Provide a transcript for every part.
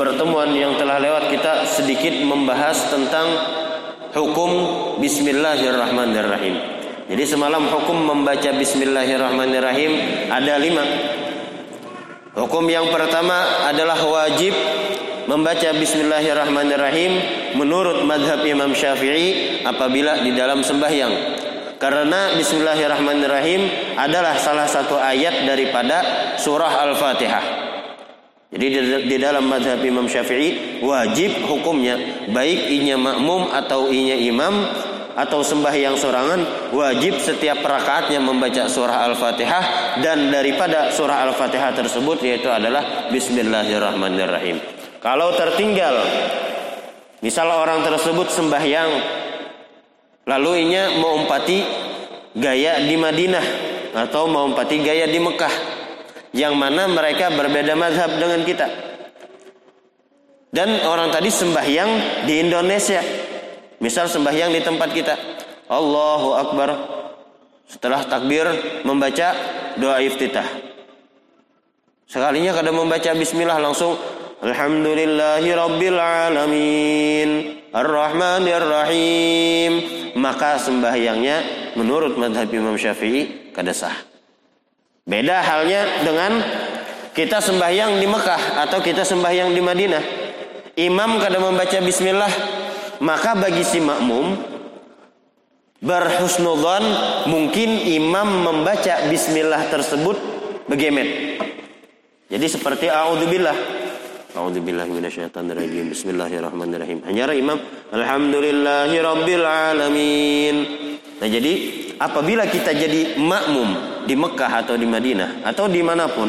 pertemuan yang telah lewat kita sedikit membahas tentang hukum Bismillahirrahmanirrahim. Jadi semalam hukum membaca Bismillahirrahmanirrahim ada lima. Hukum yang pertama adalah wajib membaca Bismillahirrahmanirrahim menurut madhab Imam Syafi'i apabila di dalam sembahyang. Karena Bismillahirrahmanirrahim adalah salah satu ayat daripada surah Al-Fatihah. Jadi di dalam madhab Imam Syafi'i wajib hukumnya baik inya makmum atau inya imam atau sembahyang sorangan wajib setiap rakaatnya membaca surah Al-Fatihah dan daripada surah Al-Fatihah tersebut yaitu adalah Bismillahirrahmanirrahim. Kalau tertinggal misal orang tersebut sembahyang lalu inya mengumpati gaya di Madinah atau mengumpati gaya di Mekah yang mana mereka berbeda mazhab dengan kita. Dan orang tadi sembahyang di Indonesia. Misal sembahyang di tempat kita. Allahu Akbar. Setelah takbir membaca doa iftitah. Sekalinya kadang membaca bismillah langsung Alhamdulillahi Rabbil Alamin Ar-Rahmanir Rahim Maka sembahyangnya menurut madhab Imam Syafi'i kada sah Beda halnya dengan kita sembahyang di Mekah atau kita sembahyang di Madinah. Imam kadang membaca bismillah, maka bagi si makmum berhusnudzon mungkin imam membaca bismillah tersebut begemet. Jadi seperti a'udzubillah. A'udzubillah minasyaitonirrajim. Bismillahirrahmanirrahim. Hanya imam alhamdulillahi alamin. Nah, jadi apabila kita jadi makmum di Mekah atau di Madinah atau di mana pun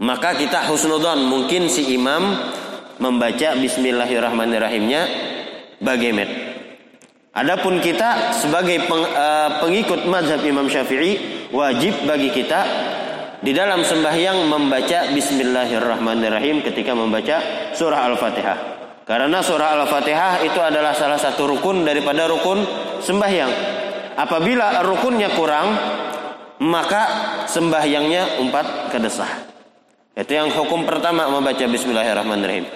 maka kita husnudon mungkin si imam membaca Bismillahirrahmanirrahimnya bagaimana Adapun kita sebagai peng, uh, pengikut mazhab Imam Syafi'i wajib bagi kita di dalam sembahyang membaca Bismillahirrahmanirrahim ketika membaca surah Al-Fatihah. Karena surah Al-Fatihah itu adalah salah satu rukun daripada rukun sembahyang. Apabila rukunnya kurang, maka sembahyangnya empat kedesah. Itu yang hukum pertama membaca Bismillahirrahmanirrahim.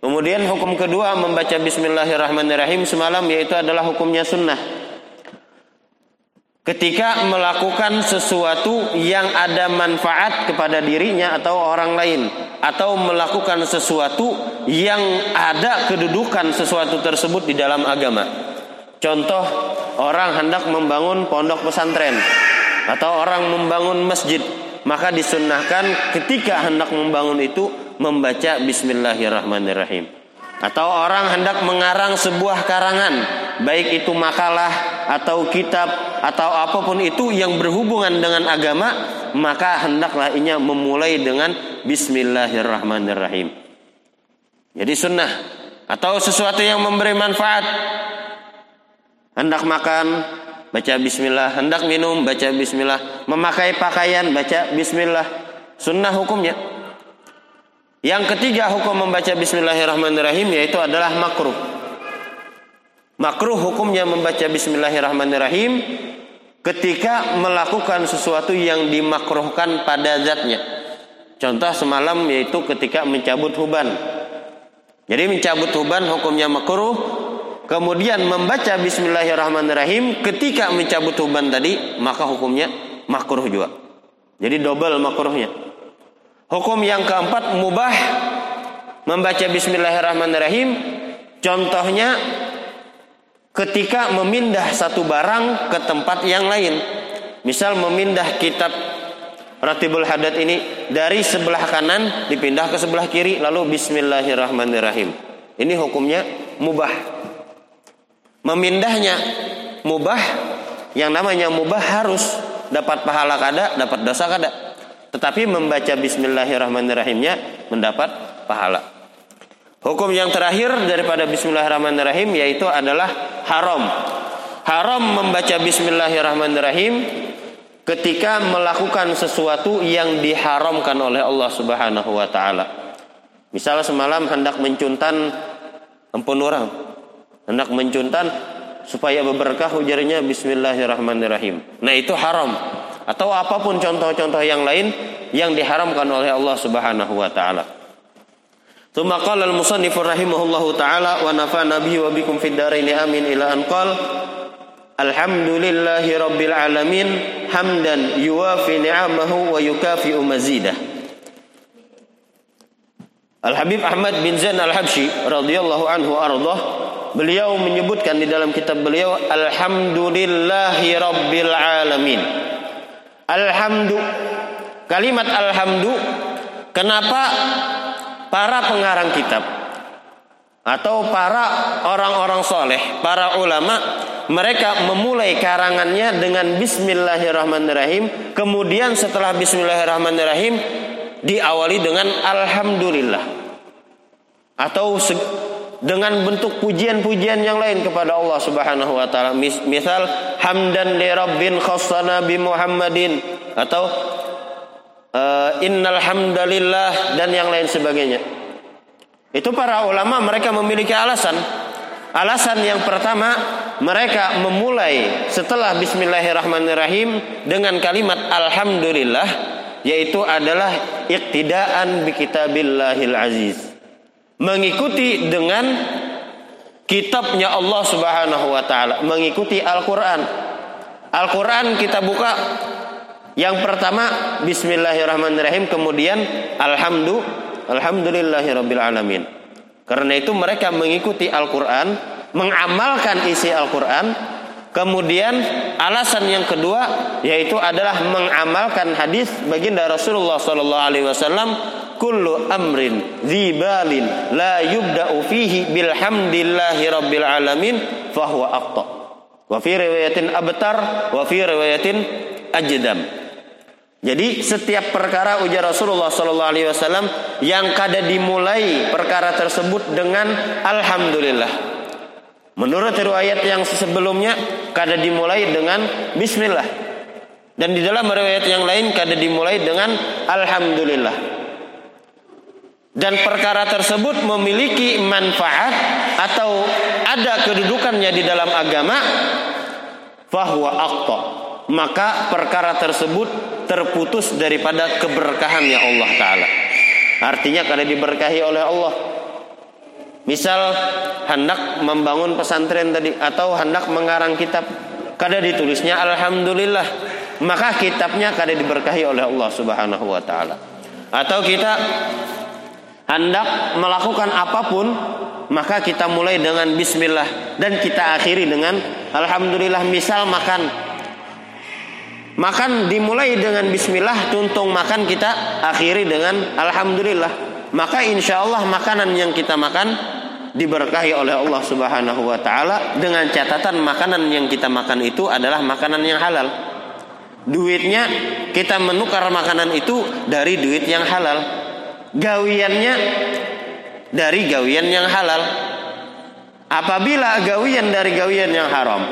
Kemudian hukum kedua membaca Bismillahirrahmanirrahim semalam yaitu adalah hukumnya sunnah. Ketika melakukan sesuatu yang ada manfaat kepada dirinya atau orang lain atau melakukan sesuatu yang ada kedudukan sesuatu tersebut di dalam agama. Contoh orang hendak membangun pondok pesantren atau orang membangun masjid, maka disunnahkan ketika hendak membangun itu membaca Bismillahirrahmanirrahim. Atau orang hendak mengarang sebuah karangan, baik itu makalah atau kitab atau apa pun itu yang berhubungan dengan agama, maka hendaklah inya memulai dengan Bismillahirrahmanirrahim. Jadi sunnah atau sesuatu yang memberi manfaat Hendak makan, baca bismillah. Hendak minum, baca bismillah. Memakai pakaian, baca bismillah. Sunnah hukumnya. Yang ketiga hukum membaca bismillahirrahmanirrahim yaitu adalah makruh. Makruh hukumnya membaca bismillahirrahmanirrahim ketika melakukan sesuatu yang dimakruhkan pada zatnya. Contoh semalam yaitu ketika mencabut huban. Jadi mencabut huban hukumnya makruh kemudian membaca bismillahirrahmanirrahim ketika mencabut uban tadi maka hukumnya makruh juga. Jadi double makruhnya. Hukum yang keempat mubah. Membaca bismillahirrahmanirrahim contohnya ketika memindah satu barang ke tempat yang lain. Misal memindah kitab Ratibul Hadat ini dari sebelah kanan dipindah ke sebelah kiri lalu bismillahirrahmanirrahim. Ini hukumnya mubah memindahnya mubah yang namanya mubah harus dapat pahala kada dapat dosa kada. Tetapi membaca bismillahirrahmanirrahimnya mendapat pahala. Hukum yang terakhir daripada bismillahirrahmanirrahim yaitu adalah haram. Haram membaca bismillahirrahmanirrahim ketika melakukan sesuatu yang diharamkan oleh Allah Subhanahu wa taala. Misalnya semalam hendak mencuntan ampun orang hendak mencuntan supaya berberkah ujarnya bismillahirrahmanirrahim. Nah, itu haram. Atau apa pun contoh-contoh yang lain yang diharamkan oleh Allah Subhanahu wa taala. Tsumma qala al-musannif rahimahullahu taala wa nafa nabi wa bikum fid dharain amin ila an Alhamdulillahi rabbil alamin hamdan yuwafi ni'amahu wa yukafi mazidah. Al Habib Ahmad bin Zain Al Habshi radhiyallahu anhu ardhah beliau menyebutkan di dalam kitab beliau alhamdulillahi rabbil alamin. Alhamdu kalimat alhamdu kenapa para pengarang kitab atau para orang-orang soleh, para ulama, mereka memulai karangannya dengan Bismillahirrahmanirrahim. Kemudian setelah Bismillahirrahmanirrahim diawali dengan Alhamdulillah. Atau dengan bentuk pujian-pujian yang lain kepada Allah Subhanahu wa taala. Misal hamdan li rabbin khassana bi Muhammadin atau uh, innal hamdalillah dan yang lain sebagainya. Itu para ulama mereka memiliki alasan. Alasan yang pertama, mereka memulai setelah bismillahirrahmanirrahim dengan kalimat alhamdulillah yaitu adalah iktidaan bi kitabillahil aziz. Mengikuti dengan kitabnya Allah Subhanahu wa taala, mengikuti Al-Qur'an. Al-Qur'an kita buka yang pertama bismillahirrahmanirrahim kemudian alhamdulillah Alhamdulillahirabbil alamin. Karena itu mereka mengikuti Al-Qur'an, mengamalkan isi Al-Qur'an. Kemudian alasan yang kedua yaitu adalah mengamalkan hadis baginda Rasulullah wasallam kullu amrin dzibalin la yubda'u fihi bilhamdillahi rabbil alamin fahuwa aqta. Wa fi riwayatin abtar wa fi riwayatin ajdam. Jadi setiap perkara ujar Rasulullah Sallallahu Alaihi Wasallam yang kada dimulai perkara tersebut dengan Alhamdulillah. Menurut riwayat yang sebelumnya kada dimulai dengan Bismillah. Dan di dalam riwayat yang lain kada dimulai dengan Alhamdulillah. Dan perkara tersebut memiliki manfaat atau ada kedudukannya di dalam agama bahwa aqta maka perkara tersebut terputus daripada keberkahannya Allah taala. Artinya kada diberkahi oleh Allah. Misal hendak membangun pesantren tadi atau hendak mengarang kitab, kada ditulisnya alhamdulillah, maka kitabnya kada diberkahi oleh Allah Subhanahu wa taala. Atau kita hendak melakukan apa pun maka kita mulai dengan bismillah dan kita akhiri dengan alhamdulillah misal makan Makan dimulai dengan bismillah, tuntung makan kita akhiri dengan alhamdulillah. Maka insya Allah makanan yang kita makan diberkahi oleh Allah Subhanahu wa taala dengan catatan makanan yang kita makan itu adalah makanan yang halal. Duitnya kita menukar makanan itu dari duit yang halal. Gawiannya dari gawian yang halal. Apabila gawian dari gawian yang haram,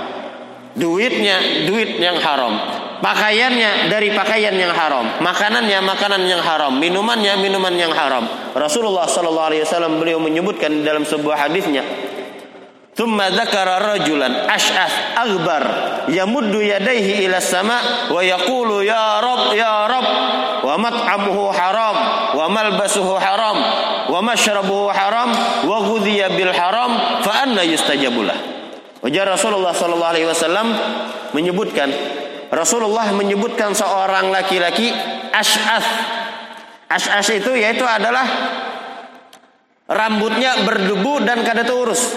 duitnya duit yang haram, pakaiannya dari pakaian yang haram, makanannya makanan yang haram, minumannya minuman yang haram. Rasulullah sallallahu alaihi wasallam beliau menyebutkan dalam sebuah hadisnya, "Tsumma dzakara rajulan ash'ath aghbar yamuddu yadayhi ila sama wa ya ya wa haram wa malbasuhu haram wa mashrabuhu haram wa ghudhiya bil haram fa anna yustajabulah." Wajah Rasulullah sallallahu menyebutkan Rasulullah menyebutkan seorang laki-laki ash'ath. Ash'ath itu yaitu adalah rambutnya berdebu dan kada terurus.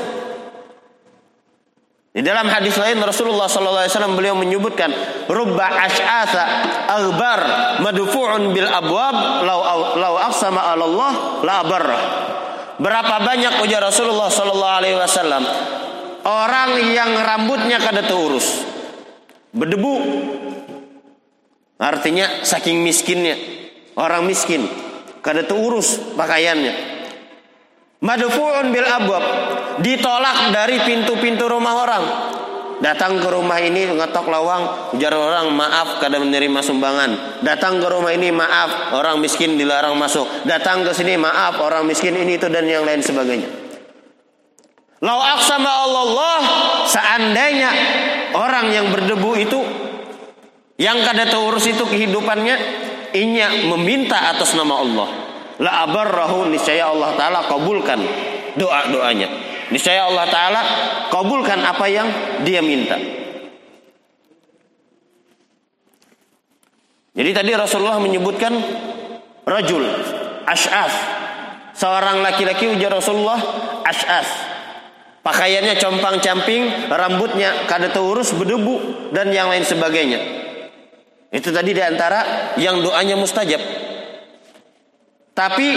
Di dalam hadis lain Rasulullah wasallam beliau menyebutkan rubba ash'atha aghbar madfu'un bil abwab law law aqsama Allah la. Berapa banyak ujar Rasulullah wasallam orang yang rambutnya kada terurus berdebu. Artinya saking miskinnya orang miskin kada terurus pakaiannya. Madfu'un bil abwab ditolak dari pintu-pintu rumah orang. Datang ke rumah ini ngetok lawang, ujar orang maaf kada menerima sumbangan. Datang ke rumah ini maaf, orang miskin dilarang masuk. Datang ke sini maaf, orang miskin ini itu dan yang lain sebagainya. Lau aksama Allah seandainya orang yang berdebu itu yang kada terurus itu kehidupannya inya meminta atas nama Allah. La abarrahu niscaya Allah taala kabulkan doa-doanya. Niscaya Allah taala kabulkan apa yang dia minta. Jadi tadi Rasulullah menyebutkan rajul ash'af. Seorang laki-laki ujar Rasulullah ash'af. Pakaiannya compang-camping, rambutnya kada terurus, berdebu dan yang lain sebagainya. Itu tadi di antara yang doanya mustajab. Tapi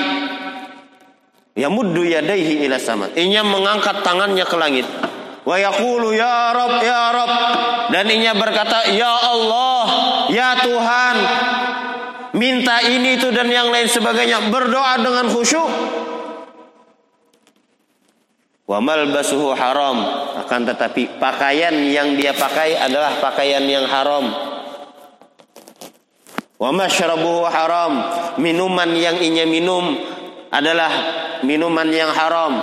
ya muddu yadaihi ila sama. Inya mengangkat tangannya ke langit. Wa yaqulu ya Rabb ya Rabb dan inya berkata ya Allah ya Tuhan minta ini itu dan yang lain sebagainya berdoa dengan khusyuk Wa malbasuhu haram akan tetapi pakaian yang dia pakai adalah pakaian yang haram. Wa masyrabuhu haram, minuman yang inya minum adalah minuman yang haram.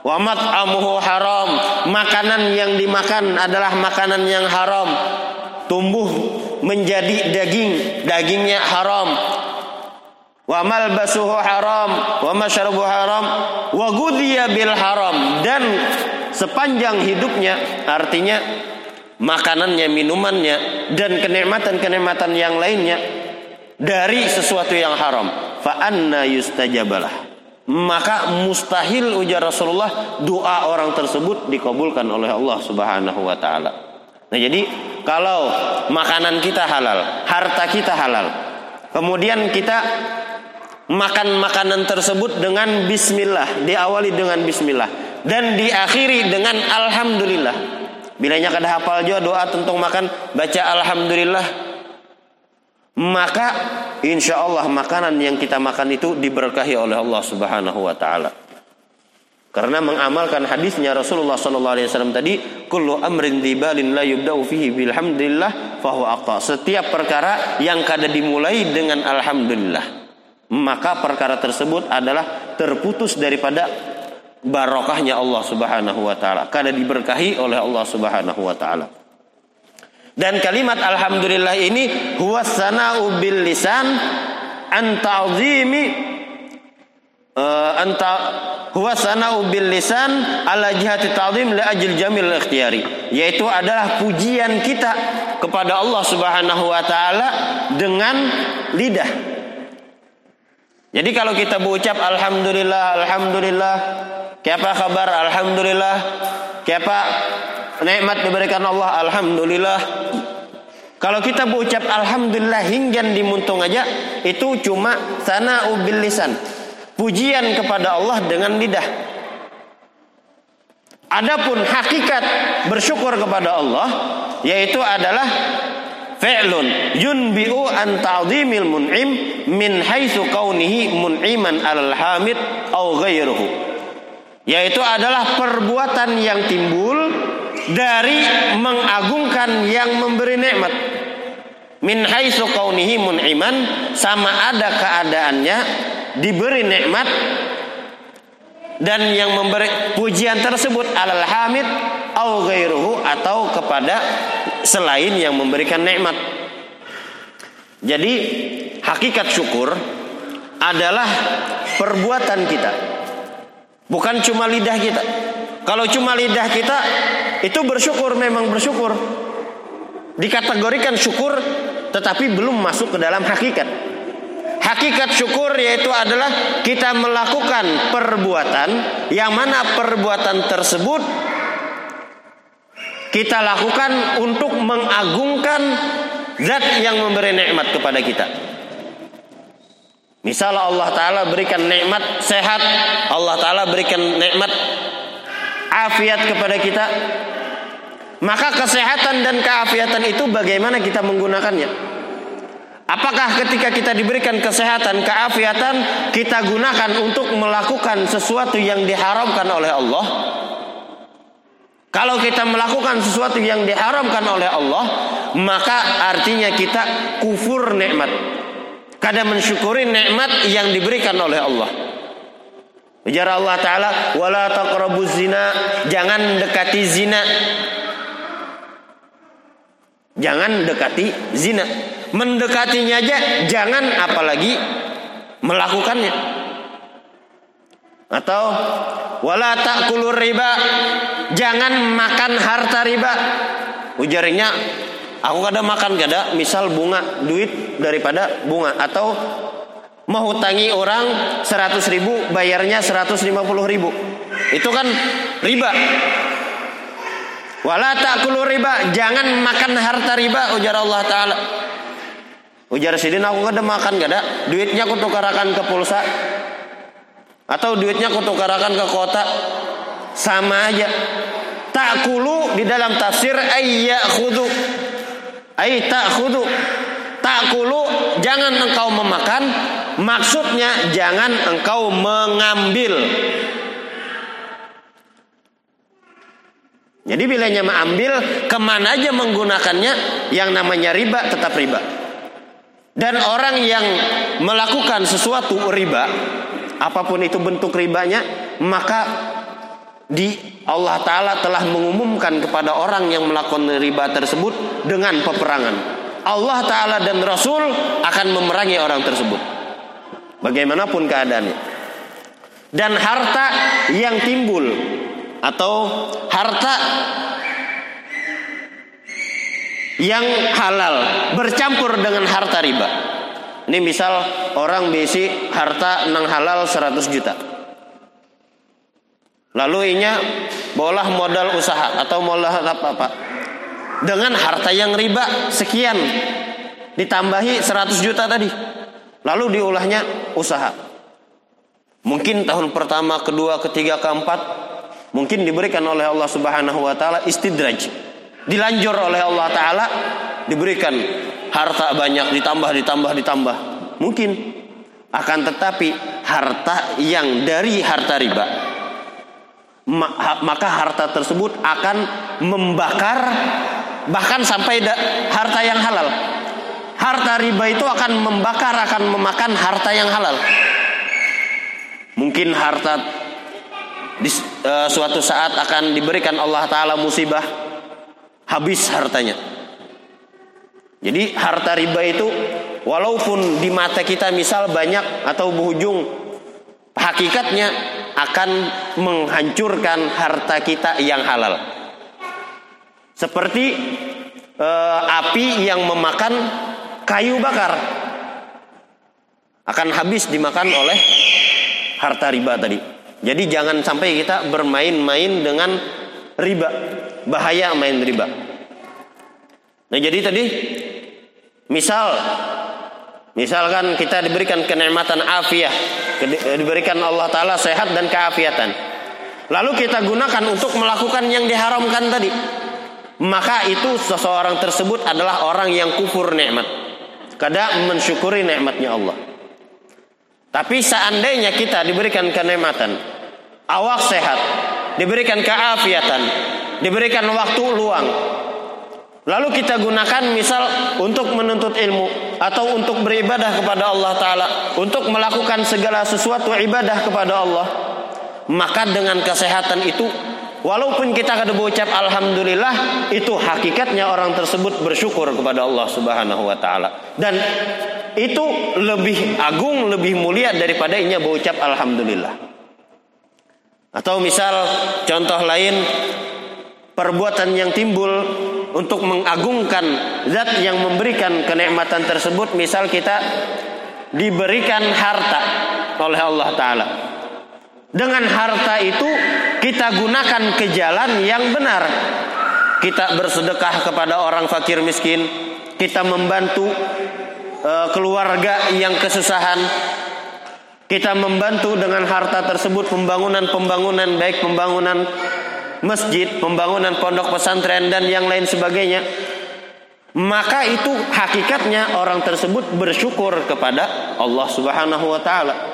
Wa mat'amuhu haram, makanan yang dimakan adalah makanan yang haram. Tumbuh menjadi daging, dagingnya haram. Wa malbasuhu haram. Wa masyrabuhu haram. Wa gudiya bil haram. Dan sepanjang hidupnya artinya makanannya minumannya dan kenikmatan-kenikmatan yang lainnya dari sesuatu yang haram fa anna yustajabalah maka mustahil ujar Rasulullah doa orang tersebut dikabulkan oleh Allah Subhanahu wa taala. Nah, jadi kalau makanan kita halal, harta kita halal, kemudian kita makan makanan tersebut dengan bismillah, diawali dengan bismillah dan diakhiri dengan alhamdulillah. Bilanya kada hafal juga doa tentang makan, baca alhamdulillah. Maka insya Allah makanan yang kita makan itu diberkahi oleh Allah Subhanahu wa taala. Karena mengamalkan hadisnya Rasulullah sallallahu alaihi wasallam tadi, kullu amrin dibalin la yubda'u fihi bilhamdulillah fahuwa aqta. Setiap perkara yang kada dimulai dengan alhamdulillah maka perkara tersebut adalah terputus daripada barokahnya Allah Subhanahu wa taala karena diberkahi oleh Allah Subhanahu wa taala. Dan kalimat alhamdulillah ini huwa sana'u bil lisan an ta'zimi uh, anta huwa sana'u bil lisan ala jihati ta'zim li ajil jamil ikhtiyari yaitu adalah pujian kita kepada Allah Subhanahu wa taala dengan lidah jadi kalau kita berucap alhamdulillah, alhamdulillah, apa kabar? Alhamdulillah. apa nikmat diberikan Allah? Alhamdulillah. Kalau kita berucap alhamdulillah hingga dimuntung aja itu cuma sana ubil lisan. Pujian kepada Allah dengan lidah. Adapun hakikat bersyukur kepada Allah yaitu adalah fi'lun yunbi'u an ta'zimil mun'im min haitsu kaunihi mun'iman 'alal hamid au ghairuhu yaitu adalah perbuatan yang timbul dari mengagungkan yang memberi nikmat min haitsu kaunihi mun'iman sama ada keadaannya diberi nikmat dan yang memberi pujian tersebut alal hamid au ghairuhu atau kepada selain yang memberikan nikmat. Jadi hakikat syukur adalah perbuatan kita. Bukan cuma lidah kita. Kalau cuma lidah kita itu bersyukur memang bersyukur. Dikategorikan syukur tetapi belum masuk ke dalam hakikat. Hakikat syukur yaitu adalah kita melakukan perbuatan yang mana perbuatan tersebut kita lakukan untuk mengagungkan zat yang memberi nikmat kepada kita. Misal Allah Ta'ala berikan nikmat sehat, Allah Ta'ala berikan nikmat afiat kepada kita. Maka kesehatan dan keafiatan itu bagaimana kita menggunakannya? Apakah ketika kita diberikan kesehatan, keafiatan, kita gunakan untuk melakukan sesuatu yang diharamkan oleh Allah? Kalau kita melakukan sesuatu yang diharamkan oleh Allah, maka artinya kita kufur nikmat. Kadang mensyukuri nikmat yang diberikan oleh Allah. Ujar Allah Ta'ala, Wala taqrabu zina, jangan dekati zina. Jangan dekati zina. Mendekatinya aja, jangan apalagi melakukannya. Atau wala ta'kulur riba, jangan makan harta riba. Ujarnya aku kada makan kada misal bunga duit daripada bunga atau mau tangi orang 100 ribu bayarnya 150 ribu itu kan riba wala ta'kulu riba. Jangan makan harta riba ujar Allah taala. Ujar sidin aku kada makan kada. Duitnya aku tukarakan ke pulsa. Atau duitnya aku tukarakan ke kota. Sama aja. Ta'kulu di dalam tafsir ayya khudu ay ta'khudu ta'kulu jangan engkau memakan. Maksudnya jangan engkau mengambil Jadi bilanya mengambil ke mana aja menggunakannya yang namanya riba tetap riba. Dan orang yang melakukan sesuatu riba, apa pun itu bentuk ribanya, maka di Allah Ta'ala telah mengumumkan kepada orang yang melakukan riba tersebut dengan peperangan. Allah Ta'ala dan Rasul akan memerangi orang tersebut. Bagaimanapun keadaannya. Dan harta yang timbul atau harta yang halal bercampur dengan harta riba. Ini misal orang bisi harta nang halal 100 juta. Lalu inya bolah modal usaha atau modal apa-apa. Dengan harta yang riba sekian ditambahi 100 juta tadi. Lalu diulahnya usaha. Mungkin tahun pertama, kedua, ketiga, keempat mungkin diberikan oleh Allah Subhanahu wa taala istidraj. Dilanjur oleh Allah taala diberikan harta banyak ditambah ditambah ditambah. Mungkin akan tetapi harta yang dari harta riba maka harta tersebut akan membakar bahkan sampai harta yang halal. Harta riba itu akan membakar akan memakan harta yang halal. Mungkin harta di uh, suatu saat akan diberikan Allah taala musibah habis hartanya. Jadi harta riba itu walaupun di mata kita misal banyak atau berujung hakikatnya akan menghancurkan harta kita yang halal. Seperti uh, api yang memakan kayu bakar akan habis dimakan oleh harta riba tadi. Jadi jangan sampai kita bermain-main dengan riba. Bahaya main riba. Nah jadi tadi misal misalkan kita diberikan kenikmatan afiah, diberikan Allah taala sehat dan keafiatan. Lalu kita gunakan untuk melakukan yang diharamkan tadi. Maka itu seseorang tersebut adalah orang yang kufur nikmat. Kada mensyukuri nikmatnya Allah. Tapi seandainya kita diberikan kenikmatan, awak sehat, diberikan keafiatan, diberikan waktu luang, lalu kita gunakan misal untuk menuntut ilmu atau untuk beribadah kepada Allah Taala, untuk melakukan segala sesuatu ibadah kepada Allah, maka dengan kesehatan itu Walaupun kita kada berucap alhamdulillah, itu hakikatnya orang tersebut bersyukur kepada Allah Subhanahu wa taala. Dan itu lebih agung, lebih mulia daripada inya berucap alhamdulillah. Atau misal contoh lain perbuatan yang timbul untuk mengagungkan zat yang memberikan kenikmatan tersebut, misal kita diberikan harta oleh Allah taala. Dengan harta itu kita gunakan ke jalan yang benar. Kita bersedekah kepada orang fakir miskin, kita membantu uh, keluarga yang kesusahan. Kita membantu dengan harta tersebut pembangunan-pembangunan baik pembangunan masjid, pembangunan pondok pesantren dan yang lain sebagainya. Maka itu hakikatnya orang tersebut bersyukur kepada Allah Subhanahu wa taala.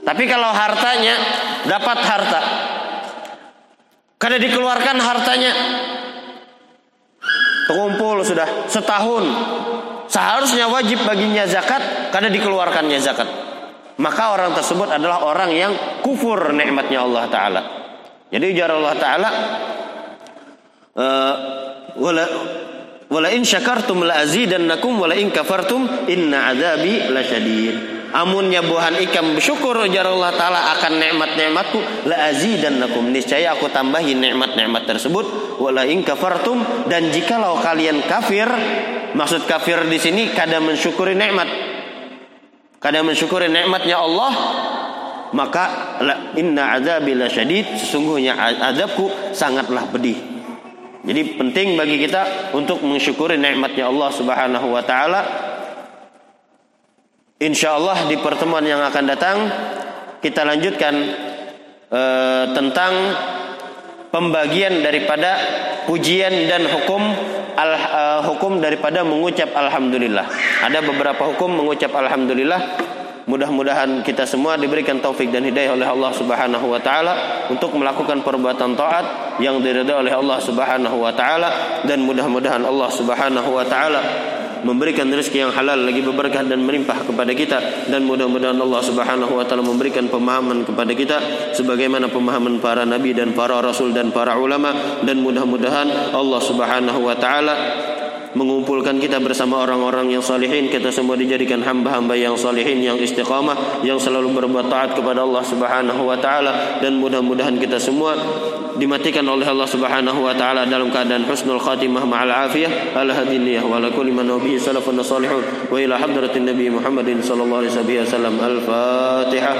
Tapi kalau hartanya dapat harta, kada dikeluarkan hartanya, terkumpul sudah setahun, seharusnya wajib baginya zakat, kada dikeluarkannya zakat. Maka orang tersebut adalah orang yang kufur nikmatnya Allah Taala. Jadi ujar Allah Taala, eh, wala wala in syakartum la azidannakum wala in kafartum inna azabi lasyadid. Amunnya buahan ikam bersyukur Allah taala akan nikmat-nikmatku. La azidannakum niscaya aku tambahi nikmat-nikmat tersebut. Wala in kafartum dan jikalau kalian kafir maksud kafir di sini kada mensyukuri nikmat. Kada mensyukuri nikmatnya Allah maka inna azabi syadid sesungguhnya azabku sangatlah pedih. Jadi penting bagi kita untuk mensyukuri nikmatnya Allah Subhanahu wa taala Insya Allah di pertemuan yang akan datang kita lanjutkan uh, tentang pembagian daripada pujian dan hukum al, uh, hukum daripada mengucap alhamdulillah. Ada beberapa hukum mengucap alhamdulillah. Mudah-mudahan kita semua diberikan taufik dan hidayah oleh Allah Subhanahu wa taala untuk melakukan perbuatan taat yang diridhai oleh Allah Subhanahu wa taala dan mudah-mudahan Allah Subhanahu wa taala memberikan rezeki yang halal lagi berberkah dan melimpah kepada kita. Dan mudah-mudahan Allah Subhanahu wa taala memberikan pemahaman kepada kita sebagaimana pemahaman para nabi dan para rasul dan para ulama. Dan mudah-mudahan Allah Subhanahu wa taala mengumpulkan kita bersama orang-orang yang salihin. Kita semua dijadikan hamba-hamba yang salihin yang istiqamah yang selalu berbuat taat kepada Allah Subhanahu wa taala. Dan mudah-mudahan kita semua dimatikan oleh Allah Subhanahu wa taala dalam keadaan husnul khatimah ma'al afiyah. Al hadiniyah wa kulli man salafun salihun. Wa ila hadratin nabi Muhammadin sallallahu alaihi wasallam. Al fatihah